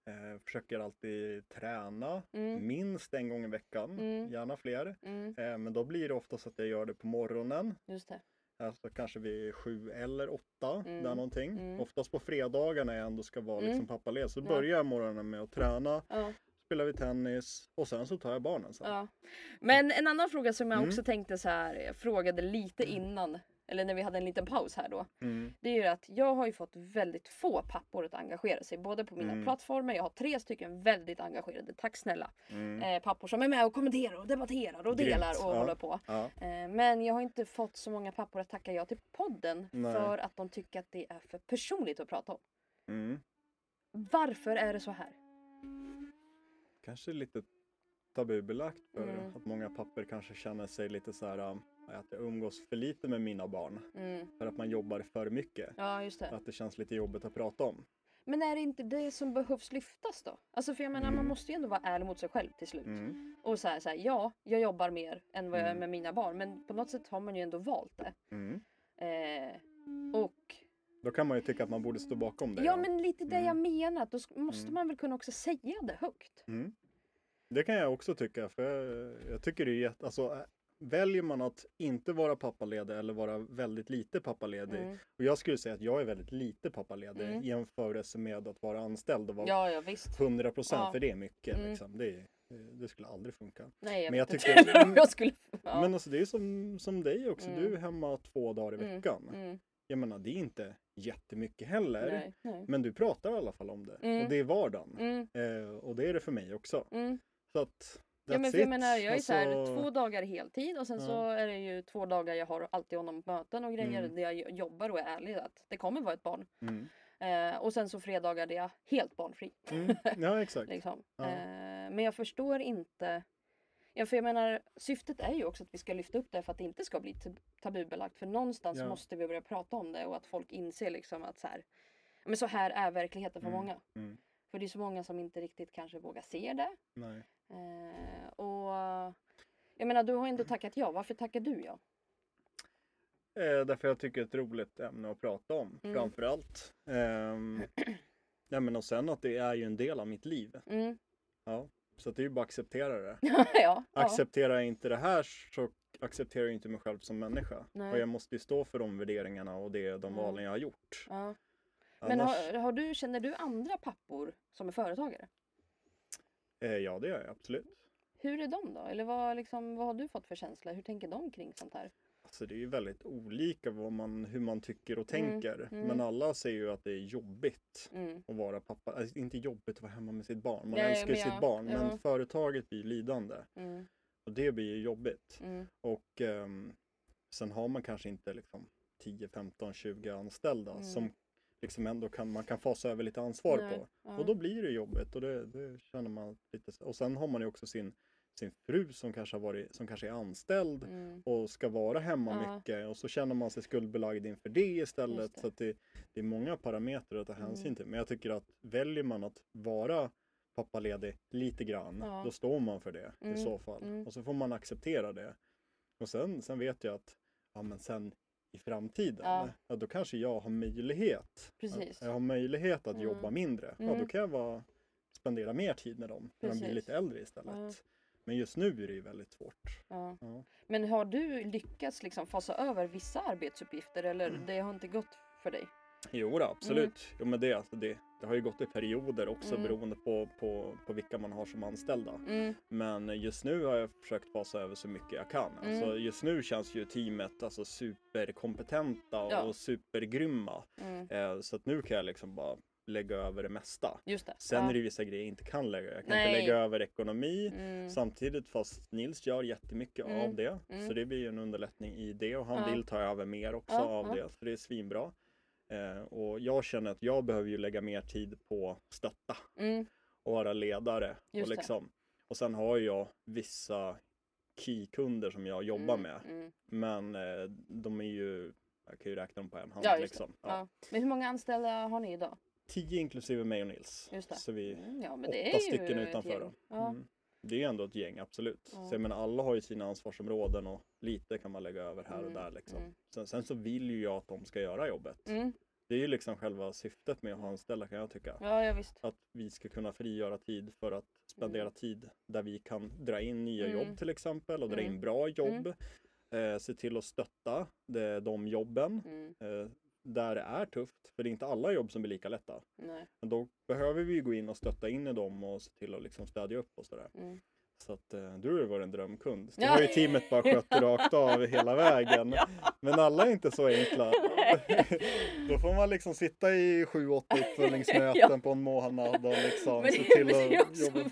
Mm. Eh, försöker alltid träna Mm. minst en gång i veckan, Mm. gärna fler. Mm. Eh, men då blir det oftast att jag gör det på morgonen, Just det. alltså kanske vid sju eller åtta, Mm. där någonting. Mm. Oftast på fredagar när jag ändå ska vara Mm. liksom pappaledig, så Ja. börjar jag morgonen med att träna, Ja. spelar vi tennis och sen så tar jag barnen sen. Ja. Men en annan fråga som jag Mm. också tänkte så här, jag frågade lite innan, eller när vi hade en liten paus här då. Mm. Det är ju att jag har ju fått väldigt få pappor att engagera sig, både på mina Mm. plattformar, jag har tre stycken väldigt engagerade, tack snälla, Mm. eh, pappor som är med och kommenterar och debatterar och Grymt, delar och ja. håller på. Ja. Eh, men jag har inte fått så många pappor att tacka ja till podden Nej. för att de tycker att det är för personligt att prata om. Mm. Varför är det så här? kanske lite tabubelagt för Mm. att många papper kanske känner sig lite så här um, att jag umgås för lite med mina barn Mm. för att man jobbar för mycket. Ja, just det. Att det känns lite jobbigt att prata om. Men är det inte det som behövs lyftas då? Alltså för jag menar man Mm. måste ju ändå vara ärlig mot sig själv till slut. Mm. Och så här, så här, ja, jag jobbar mer än vad jag är Mm. med mina barn men på något sätt har man ju ändå valt det. Mm. Eh, och Då kan man ju tycka att man borde stå bakom det. ja men lite det jag Mm. menar, att då måste man väl kunna också säga det högt. Det kan jag också tycka för jag, jag tycker det är jätte, alltså väljer man att inte vara pappaledig eller vara väldigt lite pappaledig Mm. och jag skulle säga att jag är väldigt lite pappaledig Mm. jämförelse med att vara anställd och vara Ja, ja visst. 100 procent Ja. för det är mycket Mm. liksom. det, det skulle aldrig funka. Nej, jag Men jag tycker- inte *laughs* om jag skulle... Ja. Men alltså det är som, som dig också, Mm. du är hemma två dagar i Mm, veckan. Mm, Jag menar det är inte jättemycket heller. nej, nej. Men du pratar i alla fall om det. Mm. Och det är vardagen. Mm, Eh, och det är det för mig också. mm. Så att, Ja men jag menar jag är så här, Alltså, två dagar heltid och sen så Ja. är det ju två dagar jag har alltid honom på möten och grejer Mm. där jag jobbar och är ärlig att det kommer vara ett barn. Mm. Eh, och sen så fredagar där jag är helt barnfri. Mm. Ja exakt. *laughs* Liksom. Ja. Eh, men jag förstår inte. Ja, för jag menar syftet är ju också att vi ska lyfta upp det för att det inte ska bli tab- tabubelagt. För någonstans Ja. måste vi börja prata om det och att folk inser liksom att så här, men så här är verkligheten för Mm. många. Mm. För det är så många som inte riktigt kanske vågar se det. Nej. Eh, och jag menar du har ändå tackat ja. Varför tackar du ja? Eh, därför jag tycker det är ett roligt ämne att prata om. Mm. Framförallt. Ehm, *clears throat* ja, men och sen att det är ju en del av mitt liv. Mm. Ja. Så att det är ju bara att acceptera det. *laughs* ja, ja. Accepterar jag inte det här så accepterar jag inte mig själv som människa. Nej. Och jag måste ju stå för de värderingarna och det, de Mm. valen jag har gjort. ja. Men Annars, har, har du, känner du andra pappor som är företagare? Eh, ja, det gör jag absolut. Hur är de då? Eller vad, liksom, vad har du fått för känsla? Hur tänker de kring sånt här? Alltså det är ju väldigt olika vad man, hur man tycker och Mm, tänker. mm. Men alla säger ju att det är jobbigt Mm. att vara pappa. Alltså, inte jobbigt att vara hemma med sitt barn. Man Nej, älskar ju sitt ja, barn. ja. Men företaget blir lidande. Mm. Och det blir ju jobbigt. Mm. Och ehm, sen har man kanske inte liksom 10, 15, 20 anställda Mm. som liksom ändå kan, man kan fasa över lite ansvar Nej, på. ja. Och då blir det jobbigt och det, det känner man lite. Och sen har man ju också sin, sin fru som kanske, har varit, som kanske är anställd Mm. och ska vara hemma Ja. mycket och så känner man sig skuldbelagd inför det istället. Det. Så det, det är många parametrar att ta hänsyn Mm. till. Men jag tycker att väljer man att vara pappaledig lite grann, Ja. då står man för det Mm, i så fall. mm. Och så får man acceptera det. Och sen, sen vet jag att ja, men sen i framtiden, Ja. ja. då kanske jag har möjlighet. Precis. Jag har möjlighet att Mm. jobba mindre. Ja, Mm. då kan jag vara, spendera mer tid med dem när de blir Precis. lite äldre istället. Ja. Men just nu är det ju väldigt svårt. Ja. Ja. Men har du lyckats liksom fasa över vissa arbetsuppgifter eller Mm. det har inte gått för dig? Jo, då, absolut. Jo, men det, alltså det, det har ju gått i perioder också Mm. beroende på, på, på vilka man har som anställda. Mm. Men just nu har jag försökt fasa över så mycket jag kan. Mm. Alltså, just nu känns ju teamet alltså, superkompetenta och Ja. supergrymma. Mm. Eh, så att nu kan jag liksom bara lägga över det mesta. Det. Sen ja. är det vissa grejer jag inte kan lägga. Jag kan Nej. inte lägga över ekonomi. Mm. Samtidigt fast Nils gör jättemycket Mm. av det. Mm. Så det blir ju en underlättning i det och han Ja. vill ta över mer också Ja, av det. Så det är svinbra. Eh, och jag känner att jag behöver ju lägga mer tid på stötta Mm. och vara ledare. Just och, liksom, och sen har jag vissa key-kunder som jag jobbar Mm. med. Mm. Men eh, de är ju, jag kan ju räkna dem på en hand Ja, liksom. Ja. Ja. Men hur många anställda har ni idag? Tio inklusive mig och Nils. Så vi, Mm, åtta är ju stycken utanför då. Mm. det är ändå ett gäng, absolut. Ja. Så jag menar, alla har ju sina ansvarsområden och lite kan man lägga över här och Mm, där liksom. mm. Sen, sen så vill ju jag att de ska göra jobbet. Mm. Det är ju liksom själva syftet med att ha anställda kan jag tycka. Ja, ja visst. Att vi ska kunna frigöra tid för att spendera tid där vi kan dra in nya Mm. jobb till exempel och dra Mm. in bra jobb. Eh, se till att stötta de, de jobben Mm. eh, där det är tufft. För det är inte alla jobb som blir lika lätta. Nej. Men då behöver vi ju gå in och stötta in i dem och se till att liksom stödja upp och sådär. Mm. Så att eh, du har ju varit en drömkund. Ja. har ju teamet bara skött rakt av hela vägen. *laughs* Men alla är inte så enkla. *laughs* Då får man liksom sitta i sju, åtta uppföljningsmöten *laughs* på en månad och liksom Men se till att också jobba.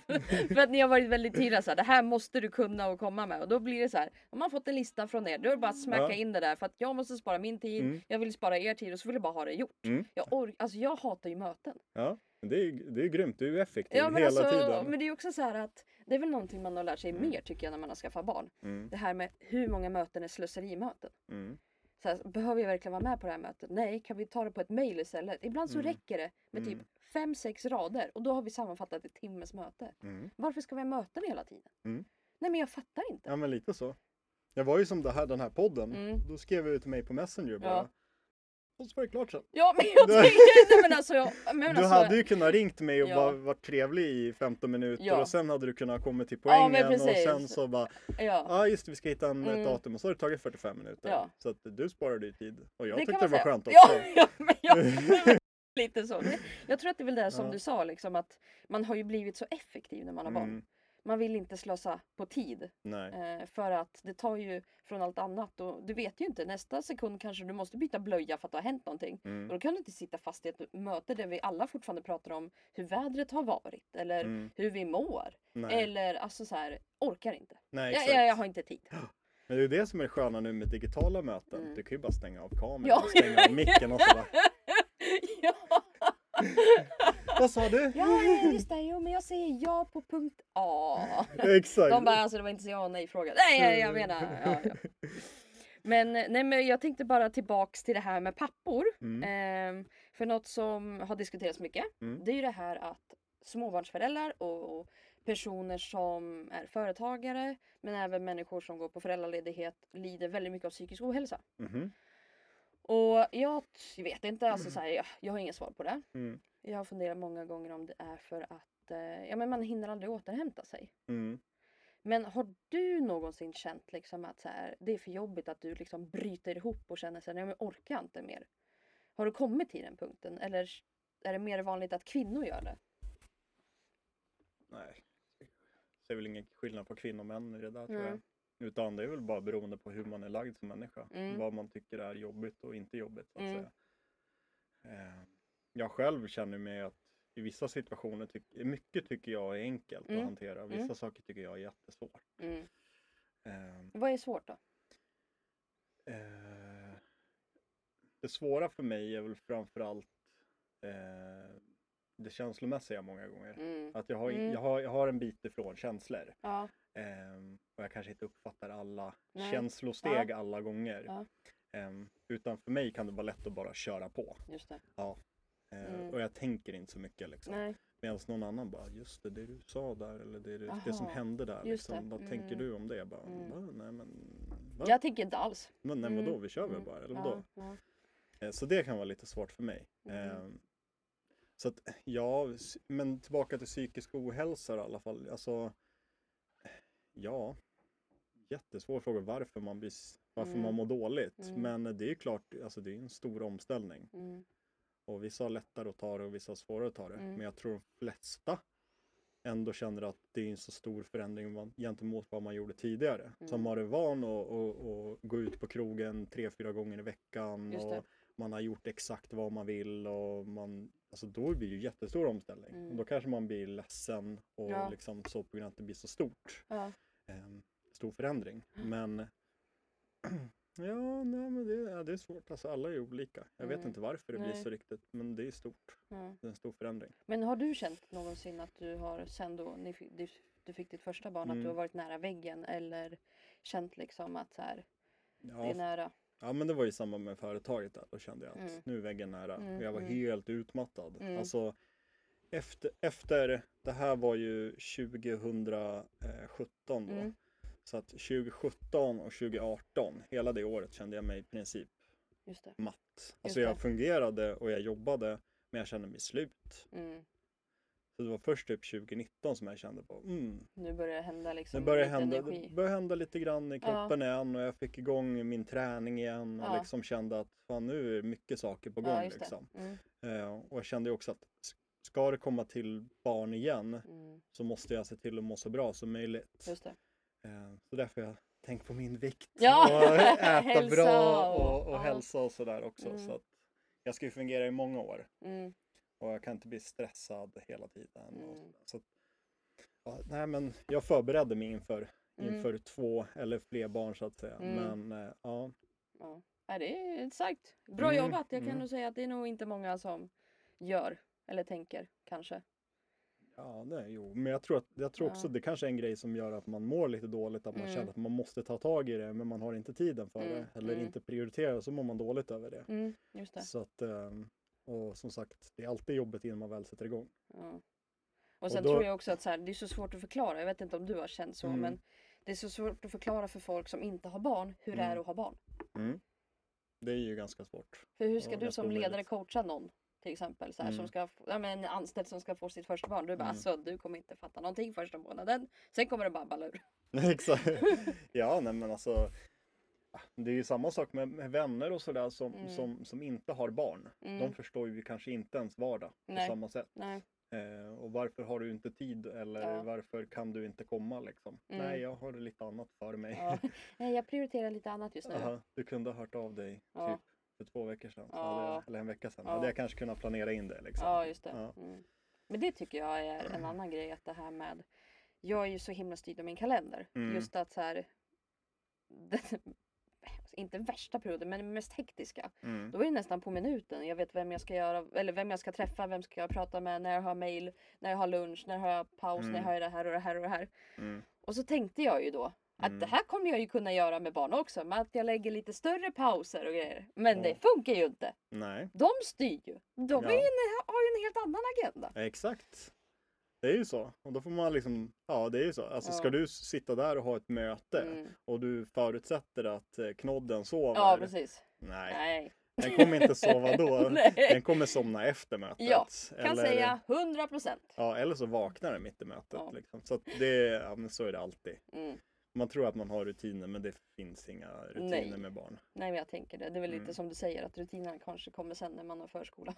För att ni har varit väldigt tydliga så här, det här måste du kunna och komma med. Och då blir det så här, om man fått en lista från er, då är det bara att smäcka Ja. in det där. För att jag måste spara min tid, Mm. jag vill spara er tid och så vill jag bara ha det gjort. Mm. Jag, alltså jag hatar ju möten. Ja, det är, det är grymt. Du är effektiv Ja, men, hela alltså, tiden. men det är också så här att det är väl någonting man har lärt sig Mm. mer tycker jag när man har skaffat barn. Mm, Det här med hur många möten är slöserimöten. mm, Så här, behöver jag verkligen vara med på det här mötet? Nej, kan vi ta det på ett mail istället? Ibland så Mm. räcker det med typ Mm. fem, sex rader och då har vi sammanfattat ett timmes möte. mm. Varför ska vi ha möten hela tiden? Mm. Nej men jag fattar inte. Ja, men lite så. Jag var ju som det här, den här podden. Då skrev du till mig på Messenger bara. Ja. Och så var det klart sen. Ja men jag *laughs* Du- tänker, nej men alltså jag, men Du alltså, hade ju kunnat ringt mig och Ja. bara varit trevlig i 15 minuter Ja. och sen hade du kunnat komma till Ja, poängen men och sen så bara ja. Ja just det, vi ska hitta en, Mm. ett datum och så har det tagit 45 minuter. Ja. Så att du sparade ju tid. Och jag Det tyckte det var säga. skönt också. Ja, *laughs* ja men jag, *laughs* lite så. Jag tror att det är väl det som Ja. du sa liksom att man har ju blivit så effektiv när man har barn. Mm, Man vill inte slösa på tid. Eh, för att det tar ju från allt annat och du vet ju inte. Nästa sekund kanske du måste byta blöja för att det har hänt någonting. Och Mm, då kan du inte sitta fast i ett möte där vi alla fortfarande pratar om hur vädret har varit eller mm, hur vi mår. nej. Eller alltså så här, orkar inte. nej Jag, jag, jag har inte tid. *gasps* Men det är det som är sköna nu med digitala möten. Mm. Du kan ju bara stänga av kameran Ja. och stänga av micken och sådär. *laughs* ja. *laughs* Vad sa du? ja, just det. Jo, men jag säger ja på punkt A. Exakt. De bara, alltså det var inte så ja nej fråga. Nej, jag, jag menar. Ja, ja. Men, nej, men jag tänkte bara tillbaks till det här med pappor. Mm, Ehm, för något som har diskuterats mycket. Mm. Det är ju det här att småbarnsföräldrar och, och personer som är företagare men även människor som går på föräldraledighet lider väldigt mycket av psykisk ohälsa. mhm, Och jag, vet inte, alltså så här, jag, jag har inget svar på det. mm, Jag har funderat många gånger om det är för att eh, ja, men man hinner aldrig återhämta sig. mm. Men har du någonsin känt liksom att så här, det är för jobbigt att du liksom bryter ihop och känner att jag orkar inte mer? Har du kommit till den punkten eller är det mer vanligt att kvinnor gör det? Nej. Det är väl ingen skillnad på kvinnor och män i det där tror Mm. jag. Utan det är väl bara beroende på hur man är lagd som människa. Mm. Vad man tycker är jobbigt och inte jobbigt. Så att Mm. säga. Eh, Jag själv känner mig att i vissa situationer, tyck, mycket tycker jag är enkelt Mm. att hantera. Vissa Mm. saker tycker jag är jättesvårt. Eh, Vad är svårt då? eh, det svåra för mig är väl framförallt eh, det känslomässiga många gånger. Mm. Att jag har, jag, har, jag har en bit ifrån känslor. Ja. Ehm, och jag kanske inte uppfattar alla Nej. känslosteg alla gånger. Ja. Ehm, utan för mig kan det vara lätt att bara köra på. Just det. Ehm, Mm. Och jag tänker inte så mycket liksom. Medan någon annan bara, just det, det du sa där eller det, det, det som hände där. Liksom. det. Vad tänker Mm. du om det? Jag bara, Mm. va? Nej men, va? Jag tänker inte alls. men nej, Mm. vadå, vi kör väl Mm. bara, eller vadå? Ja, ja. Eh, Så det kan vara lite svårt för mig. Mm. Ehm, Så att, ja, men tillbaka till psykisk ohälsa i alla fall. Alltså, ja, jättesvår fråga varför man, blir, varför Mm. man mår dåligt. Mm. Men det är klart, alltså det är en stor omställning. Mm. Och vissa har lättare att ta det och vissa har svårare att ta det. Mm. Men jag tror de flesta ändå känner att det är en så stor förändring gentemot vad man gjorde tidigare. Mm. Som har varit van att, gå ut på krogen tre, fyra gånger i veckan. Det. och man har gjort exakt vad man vill och man, alltså då blir det ju jättestor omställning. Mm. Och då kanske man blir ledsen och Ja. liksom så på grund av att det blir så stort. Ja. Ehm, stor förändring. Mm. Men *clears throat* ja, nej, men det, ja, det är svårt. Alltså alla är olika. Jag vet Mm. inte varför det blir Nej. så riktigt. Men det är stort. Ja. Det är en stor förändring. Men har du känt någonsin att du har sen då ni du, du fick ditt första barn att du Mm. har varit nära väggen eller känt liksom att så här, det är Ja, nära? Ja, men det var i samband med företaget där. Då kände jag att Mm. nu är väggen nära. Mm, jag var mm. helt utmattad. Mm. Alltså, efter, efter, det här var ju 2017 då. Mm. Så att 2017 och 2018, hela det året kände jag mig i princip matt. Alltså jag fungerade och jag jobbade, men jag kände mig slut. Mm. Så det var först typ 2019 som jag kände på, mm, Nu börjar det hända liksom det börjar lite hända, energi. det börjar hända lite grann i Ja. kroppen igen och jag fick igång min träning igen och Ja. liksom kände att fan nu är mycket saker på gång ja, liksom. Mm. Eh, och jag kände också att ska det komma till barn igen Mm. så måste jag se till att må så bra som möjligt. Just det. Eh, så därför jag tänkt på min vikt Ja, och äta *laughs* bra och- och, ja. hälsa och sådär också. Mm. Så att jag ska ju fungera i många år Mm. Och jag kan inte bli stressad hela tiden. Och Mm. sådär. så ja, nej, men jag förberedde mig inför, Mm. inför två eller fler barn så att säga. Mm. Men eh, ja, Ja. Nej, det är starkt. Bra Mm, jobbat. Jag kan mm. nog säga att det är nog inte många som gör eller tänker kanske. ja det, jo. men jag tror, att, jag tror också Ja. det kanske är en grej som gör att man mår lite dåligt, att man Mm. känner att man måste ta tag i det men man har inte tiden för Mm, det eller mm. inte prioriterar så mår man dåligt över det. Just det. Så att, ehm, och som sagt, det är alltid jobbigt innan man väl sätter igång. Ja. Och sen då- tror jag också att så här, det är så svårt att förklara. Jag vet inte om du har känt så Mm. men det är så svårt att förklara för folk som inte har barn hur det är Mm. att ha barn. Det är ju ganska svårt. För hur ska du som ledare omöjligt. coacha någon till exempel så här, som Mm. ska, ja, men en anställd som ska få sitt första barn. Du bara Mm. alltså du kommer inte fatta någonting första månaden. Sen kommer det bara balla ur. *laughs* Exakt. ja, nej men alltså. Det är ju samma sak med, med vänner och sådär som, Mm. som, som inte har barn. Mm. De förstår ju kanske inte ens vardag Nej. på samma sätt. Eh, och varför har du inte tid eller Ja. varför kan du inte komma liksom? Mm. Nej, jag har lite annat för mig. Ja. *laughs* Nej, jag prioriterar lite annat just nu. Aha, du kunde ha hört av dig Ja. typ för två veckor sedan. Jag, eller en vecka sedan. Ja. Hade jag kanske kunnat planera in det liksom. Ja, just det. Mm. Men det tycker jag är en *clears throat* annan grej att det här med jag är ju så himla styrd av min kalender. Mm. Just att så här *laughs* inte värsta perioden men mest hektiska. Mm. Då är det nästan på minuten. Jag vet vem jag ska göra eller vem jag ska träffa, vem ska jag prata med, när jag har mail, när jag har lunch, när jag har paus, när jag Mm. har det här och det här och det här. Mm. Och så tänkte jag ju då att Mm. det här kommer jag ju kunna göra med barn också. Men att jag lägger lite större pauser och grejer. Men det Ja. funkar ju inte. Nej, De styr ju. De Ja. en, har ju en helt annan agenda. exakt. Det är ju så. Och då får man liksom, ja det är ju så. Alltså ska Ja. du sitta där och ha ett möte Mm. och du förutsätter att eh, knodden sover. Ja precis. Nej, Nej. den kommer inte sova då. *laughs* Den kommer somna efter mötet. Ja, Kan eller, säga 100 procent. Ja, eller så vaknar den mitt i mötet. Ja. Liksom. Så det, ja, så är det alltid. Mm. Man tror att man har rutiner men det finns inga rutiner Nej. med barn. Nej men jag tänker det. Det är väl lite Mm. som du säger att rutinerna kanske kommer sen när man har förskola.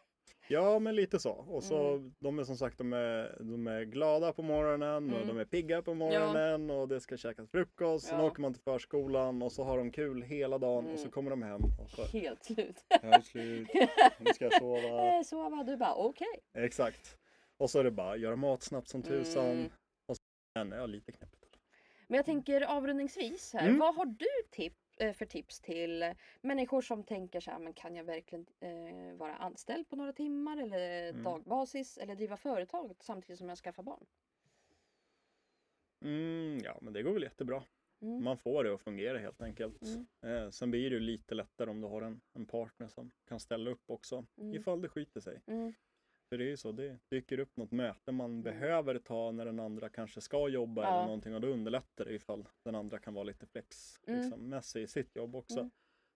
Ja, men lite så. Och så Mm. de är som sagt, de är, de är glada på morgonen och Mm. de är pigga på morgonen och det ska käkas frukost. Sen Ja. åker man till förskolan och så har de kul hela dagen och så Mm. kommer de hem och så Helt slut. det slut. Nu ska jag sova. *laughs* Eh, Sova. Du bara okej. Exakt. Och så är det bara göra mat snabbt som tusan. Mm. Och sen är jag lite knäppigt. Men jag tänker avrundningsvis här. Mm. Vad har du tip, eh, för tips till människor som tänker så här, men kan jag verkligen eh, vara anställd på några timmar eller Mm. dagbasis eller driva företag samtidigt som jag skaffar barn? Mm, ja, men det går väl jättebra. Mm. Man får det att fungera helt enkelt. Mm. Eh, sen blir det ju lite lättare om du har en, en partner som kan ställa upp också. Mm. Ifall det skiter sig. Mm. För det är ju så, det dyker upp något möte man behöver ta när den andra kanske ska jobba Ja. eller någonting och då underlättar det ifall den andra kan vara lite flex Mm. liksom, i sitt jobb också. Mm.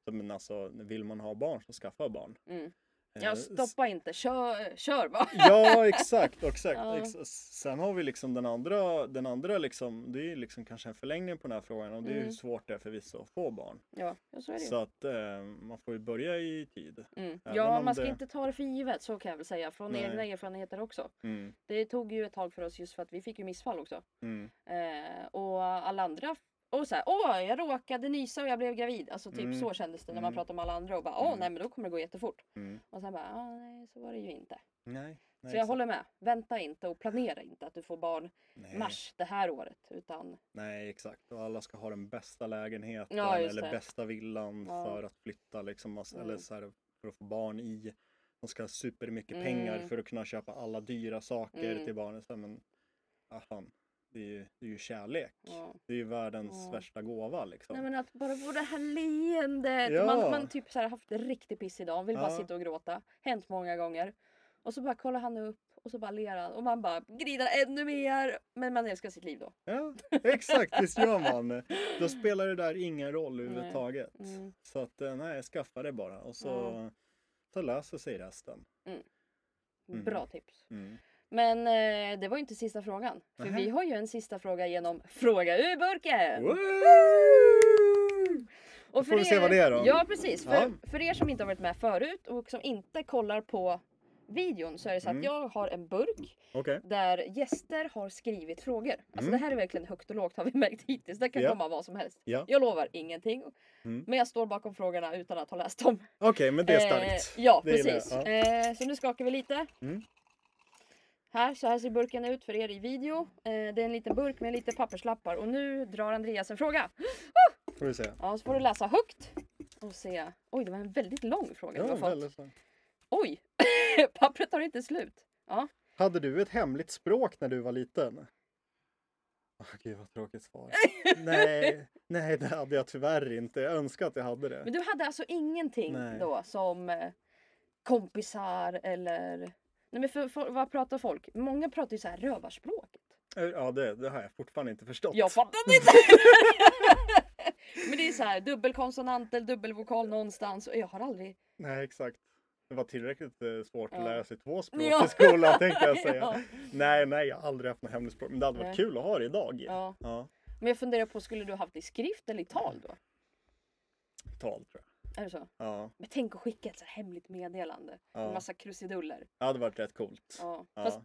Så, men alltså, vill man ha barn så skaffa barn. Mm. Eh, Ja, s- stoppa inte. Kör, kör bara. *laughs* Ja, exakt, *laughs* exakt. Ja. Sen har vi liksom den andra, den andra liksom, det är liksom kanske en förlängning på den här frågan och det är hur Mm. svårt det är förvisso att få barn. Ja, så är det ju. Så att eh, man får ju börja i tid. Mm. Ja, man ska det- inte ta det för givet, så kan jag väl säga. Från Nej. egna erfarenheter också. Mm, Det tog ju ett tag för oss just för att vi fick ju missfall också. mm, Eh, och alla andra och så här, åh jag råkade nysa och jag blev gravid. Alltså typ Mm. så kändes det när man Mm. pratade med alla andra och bara, åh Mm. nej men då kommer det gå jättefort. mm. Och sen bara, ah, nej så var det ju inte. Nej, nej, så jag exakt. håller med. Vänta inte och planera inte att du får barn nej, mars det här året. Utan nej, exakt. Och alla ska ha den bästa lägenheten Ja, eller det. bästa villan Ja. för att flytta liksom. Alltså, Eller Mm. så här, för att få barn i. De ska ha supermycket Mm. pengar för att kunna köpa alla dyra saker Mm. till barnen. Men, ah, fan, det är ju, det är ju kärlek. ja. Det är ju världens Ja. värsta gåva liksom. Nej men att bara få det här leendet. Ja. Man, man typ så här haft riktigt piss idag. Vill bara sitta och gråta. Hänt många gånger. Och så bara kollar han upp Och så bara ler han och man bara grinar ännu mer. Men man älskar sitt liv då. Ja, exakt, visst gör man. Då *laughs* spelar det där ingen roll överhuvudtaget. Mm. Så att eh, nej, skaffa det bara och så, så löser sig resten. Mm. Bra tips. Mm. Men eh, det var ju inte sista frågan. För Nähä. vi har ju en sista fråga genom Fråga ur burken. Woo! Och får vi se vad det är då. Ja precis. För, Ja. för er som inte har varit med förut och som inte kollar på videon så är det så att Mm. jag har en burk Okej, där gäster har skrivit frågor. Alltså Mm. det här är verkligen högt och lågt har vi märkt hittills. Det kan Ja. komma vad som helst. Ja. Jag lovar ingenting. Mm. Men jag står bakom frågorna utan att ha läst dem. Okej, men det är starkt. Eh, ja Det gillar jag, precis. Eh, så nu skakar vi lite. Mm. Här, så här ser burken ut för er i video. Eh, det är en liten burk med lite papperslappar och nu drar Andreas en fråga. Får vi se. Ja, så får du läsa högt och se. Oj, det var en väldigt lång fråga du har fått. så. Oj, *laughs* pappret tar inte slut. Ja. Hade du ett hemligt språk när du var liten? Åh, gud vad tråkigt svar. *laughs* nej, nej, det hade jag tyvärr inte. Jag önskar att jag hade det. Men du hade alltså ingenting Nej. då som eh, kompisar eller... Nej men för, för, vad pratar folk? Många pratar ju så här rövarspråket. Eh, Ja, det, det har jag fortfarande inte förstått. Jag fattar *laughs* inte! men det är så här dubbelkonsonant eller dubbelvokal någonstans och jag har aldrig... Nej, exakt. Det var tillräckligt eh, svårt att Ja. lära sig två *laughs* språk Ja. i skolan tänkte jag säga. *laughs* Ja. Nej, nej, jag har aldrig haft något hemligt språk. Men det hade varit Nej. kul att ha det idag. Ja. ja. Men jag funderar på, skulle du haft det i skrift eller i tal då? Tal tror jag. Är det så? Ja, Men tänk att skicka ett så här hemligt meddelande. En ja. massa krusiduller. Det hade varit rätt coolt. Ja. Ja, Fast,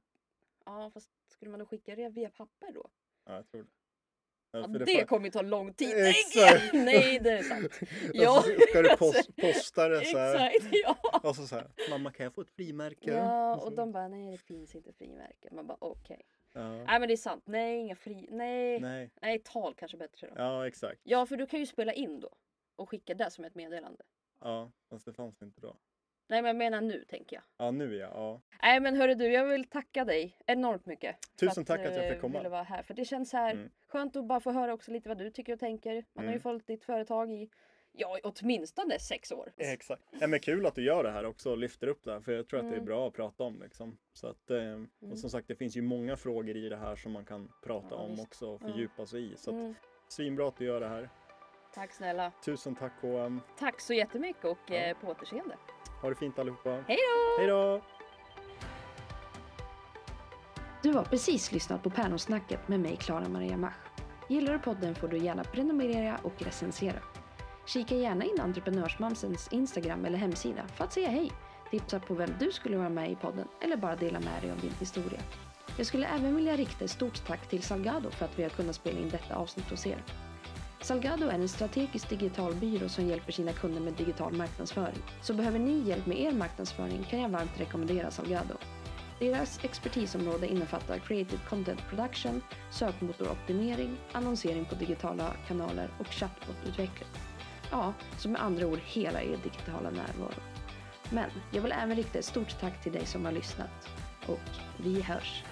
ja, fast skulle man då skicka det via papper då? ja jag tror det. Ja, Ja, det får- kommer ju ta lång tid. Exakt. Nej, det är sant. Ja. *laughs* Ja. Alltså, ska du post, *laughs* posta det så här. Exakt, ja. Och så så här. Mamma kan jag få ett frimärke? Ja, så- och de bara nej det finns inte frimärken. Man bara okej. Ja. Nej men det är sant. Nej inga fri... Nej. Nej, Nej, tal kanske bättre då. ja exakt. Ja för du kan ju spela in då. Och skicka det som ett meddelande. Ja, fast det fanns inte då. Nej men jag menar nu tänker jag. Ja, nu ja. ja. Nej men hörru du, jag vill tacka dig enormt mycket. Tusen tack att jag eh, fick komma. ville vara här. För det känns så här Mm. skönt att bara få höra också lite vad du tycker och tänker. Man har ju Mm. följt ditt företag i, ja åtminstone sex år. Exakt. Ja, men kul att du gör det här också och lyfter upp det här. För jag tror att det är Mm. bra att prata om. Liksom. Så att, eh, Och som sagt, det finns ju många frågor i det här som man kan prata Ja, om visst. också och fördjupa sig i. Så att, Mm. svinbra att du gör det här. Tack snälla. Tusen tack KM. Tack så jättemycket och Ja. eh, på återseende. Ha det fint allihopa. Hej då! Hej då! Du har precis lyssnat på Päronsnacket med mig, Klara Maria Mach. Gillar du podden får du gärna prenumerera och recensera. Kika gärna in Entreprenörsmamsens Instagram eller hemsida för att säga hej, tipsa på vem du skulle vara med i podden eller bara dela med dig av din historia. Jag skulle även vilja rikta ett stort tack till Salgado för att vi har kunnat spela in detta avsnitt hos er. Salgado är en strategisk digital byrå som hjälper sina kunder med digital marknadsföring. Så behöver ni hjälp med er marknadsföring kan jag varmt rekommendera Salgado. Deras expertisområde innefattar creative content production, sökmotoroptimering, annonsering på digitala kanaler och chatbotutveckling. Ja, som med andra ord hela er digitala närvaro. Men jag vill även rikta ett stort tack till dig som har lyssnat. Och vi hörs!